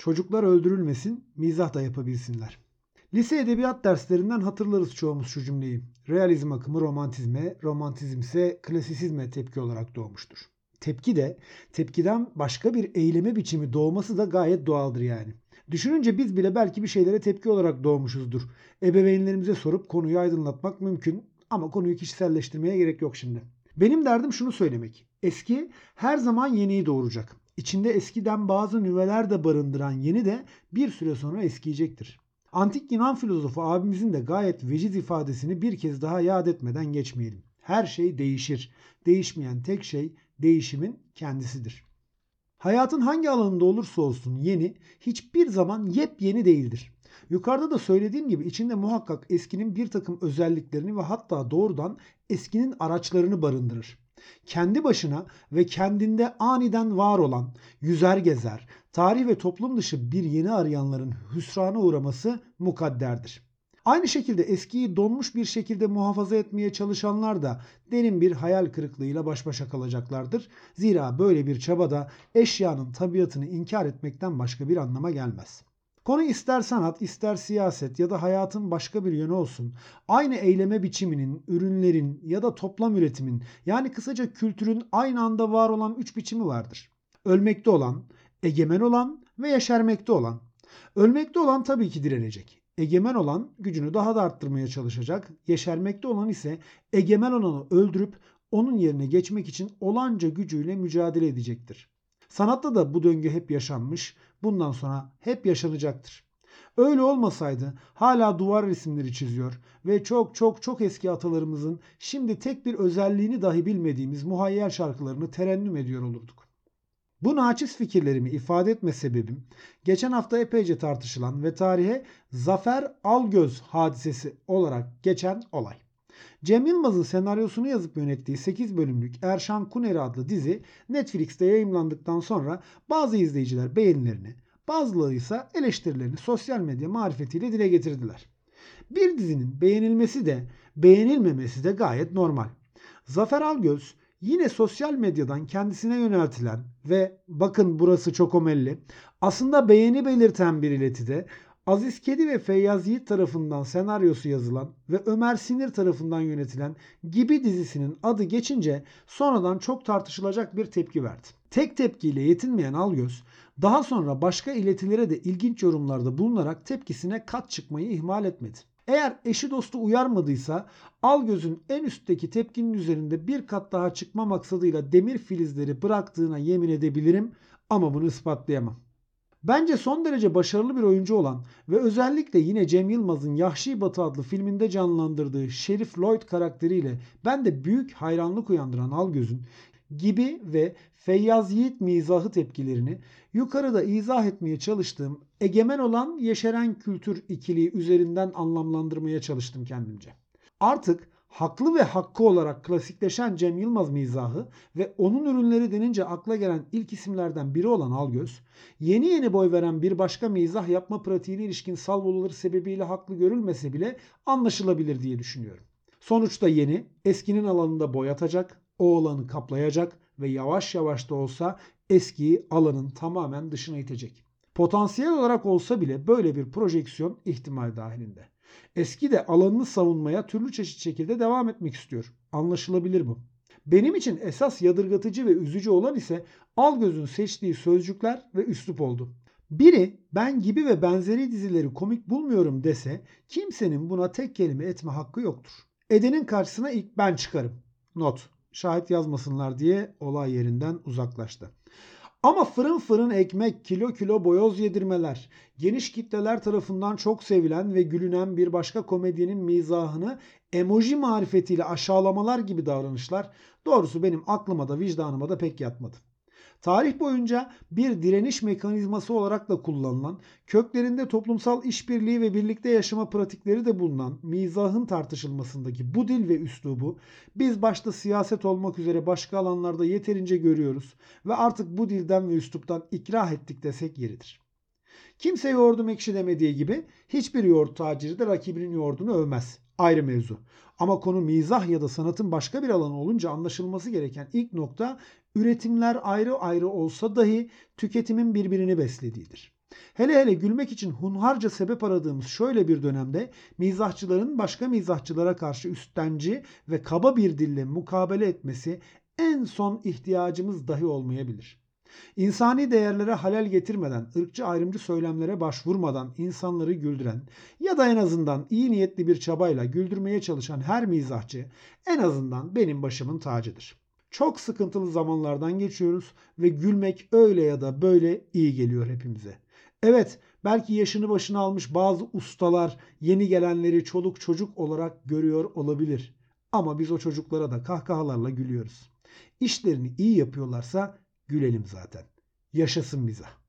Çocuklar öldürülmesin, mizah da yapabilsinler. Lise edebiyat derslerinden hatırlarız çoğumuz şu cümleyi. Realizm akımı romantizme, romantizm ise klasisizme tepki olarak doğmuştur. Tepki de, tepkiden başka bir eyleme biçimi doğması da gayet doğaldır yani. Düşününce biz bile belki bir şeylere tepki olarak doğmuşuzdur. Ebeveynlerimize sorup konuyu aydınlatmak mümkün ama konuyu kişiselleştirmeye gerek yok şimdi. Benim derdim şunu söylemek. Eski her zaman yeniyi doğuracak. İçinde eskiden bazı nüveler de barındıran yeni de bir süre sonra eskiyecektir. Antik Yunan filozofu abimizin de gayet veciz ifadesini bir kez daha yad etmeden geçmeyelim. Her şey değişir. Değişmeyen tek şey değişimin kendisidir. Hayatın hangi alanında olursa olsun yeni hiçbir zaman yepyeni değildir. Yukarıda da söylediğim gibi içinde muhakkak eskinin bir takım özelliklerini ve hatta doğrudan eskinin araçlarını barındırır. Kendi başına ve kendinde aniden var olan, yüzer gezer, tarih ve toplum dışı bir yeni arayanların hüsrana uğraması mukadderdir. Aynı şekilde eskiyi donmuş bir şekilde muhafaza etmeye çalışanlar da derin bir hayal kırıklığıyla baş başa kalacaklardır. Zira böyle bir çabada eşyanın tabiatını inkar etmekten başka bir anlama gelmez. Konu ister sanat, ister siyaset ya da hayatın başka bir yönü olsun. Aynı eyleme biçiminin, ürünlerin ya da toplam üretimin yani kısaca kültürün aynı anda var olan üç biçimi vardır. Ölmekte olan, egemen olan ve yeşermekte olan. Ölmekte olan tabii ki direnecek. Egemen olan gücünü daha da arttırmaya çalışacak. Yeşermekte olan ise egemen olanı öldürüp onun yerine geçmek için olanca gücüyle mücadele edecektir. Sanatta da bu döngü hep yaşanmış, bundan sonra hep yaşanacaktır. Öyle olmasaydı hala duvar resimleri çiziyor ve çok çok çok eski atalarımızın şimdi tek bir özelliğini dahi bilmediğimiz muhayyel şarkılarını terennüm ediyor olurduk. Bu naçiz fikirlerimi ifade etme sebebim geçen hafta epeyce tartışılan ve tarihe Zafer Algöz hadisesi olarak geçen olay. Cem Yılmaz'ın senaryosunu yazıp yönettiği 8 bölümlük Erşan Kuneri adlı dizi Netflix'te yayınlandıktan sonra bazı izleyiciler beğenilerini, bazıları ise eleştirilerini sosyal medya marifetiyle dile getirdiler. Bir dizinin beğenilmesi de beğenilmemesi de gayet normal. Zafer Algöz yine sosyal medyadan kendisine yöneltilen ve bakın burası çok omelli aslında beğeni belirten bir iletide Aziz Kedi ve Feyyaz Yiğit tarafından senaryosu yazılan ve Ömer Sinir tarafından yönetilen Gibi dizisinin adı geçince sonradan çok tartışılacak bir tepki verdi. Tek tepkiyle yetinmeyen Algöz daha sonra başka iletilere de ilginç yorumlarda bulunarak tepkisine kat çıkmayı ihmal etmedi. Eğer eşi dostu uyarmadıysa Algöz'ün en üstteki tepkinin üzerinde bir kat daha çıkma maksadıyla demir filizleri bıraktığına yemin edebilirim ama bunu ispatlayamam. Bence son derece başarılı bir oyuncu olan ve özellikle yine Cem Yılmaz'ın Yahşi Batı adlı filminde canlandırdığı Şerif Lloyd karakteriyle ben de büyük hayranlık uyandıran Algöz'ün gibi ve Feyyaz Yiğit mizahı tepkilerini yukarıda izah etmeye çalıştığım egemen olan yeşeren kültür ikiliği üzerinden anlamlandırmaya çalıştım kendimce. Artık haklı ve hakkı olarak klasikleşen Cem Yılmaz mizahı ve onun ürünleri denince akla gelen ilk isimlerden biri olan Algöz, yeni yeni boy veren bir başka mizah yapma pratiğine ilişkin salvoları sebebiyle haklı görülmese bile anlaşılabilir diye düşünüyorum. Sonuçta yeni, eskinin alanında boy atacak, o alanı kaplayacak ve yavaş yavaş da olsa eskiyi alanın tamamen dışına itecek. Potansiyel olarak olsa bile böyle bir projeksiyon ihtimal dahilinde. Eski de alanını savunmaya türlü çeşit şekilde devam etmek istiyor. Anlaşılabilir bu. Benim için esas yadırgatıcı ve üzücü olan ise Algöz'ün seçtiği sözcükler ve üslup oldu. Biri ben gibi ve benzeri dizileri komik bulmuyorum dese kimsenin buna tek kelime etme hakkı yoktur. Edenin karşısına ilk ben çıkarım. Not. Şahit yazmasınlar diye olay yerinden uzaklaştı. Ama fırın fırın ekmek, kilo kilo boyoz yedirmeler, geniş kitleler tarafından çok sevilen ve gülünen bir başka komedyenin mizahını emoji marifetiyle aşağılamalar gibi davranışlar doğrusu benim aklıma da vicdanıma da pek yatmadı. Tarih boyunca bir direniş mekanizması olarak da kullanılan, köklerinde toplumsal işbirliği ve birlikte yaşama pratikleri de bulunan mizahın tartışılmasındaki bu dil ve üslubu biz başta siyaset olmak üzere başka alanlarda yeterince görüyoruz ve artık bu dilden ve üsluptan ikrah ettik desek yeridir. Kimse yoğurdum ekşi demediği gibi hiçbir yoğurt taciri de rakibinin yoğurdunu övmez. Ayrı mevzu. Ama konu mizah ya da sanatın başka bir alanı olunca anlaşılması gereken ilk nokta üretimler ayrı ayrı olsa dahi tüketimin birbirini beslediğidir. Hele hele gülmek için hunharca sebep aradığımız şöyle bir dönemde mizahçıların başka mizahçılara karşı üstenci ve kaba bir dille mukabele etmesi en son ihtiyacımız dahi olmayabilir. İnsani değerlere halel getirmeden, ırkçı ayrımcı söylemlere başvurmadan insanları güldüren ya da en azından iyi niyetli bir çabayla güldürmeye çalışan her mizahçı en azından benim başımın tacıdır. Çok sıkıntılı zamanlardan geçiyoruz ve gülmek öyle ya da böyle iyi geliyor hepimize. Evet, belki yaşını başına almış bazı ustalar yeni gelenleri çoluk çocuk olarak görüyor olabilir. Ama biz o çocuklara da kahkahalarla gülüyoruz. İşlerini iyi yapıyorlarsa gülelim zaten. Yaşasın mizah.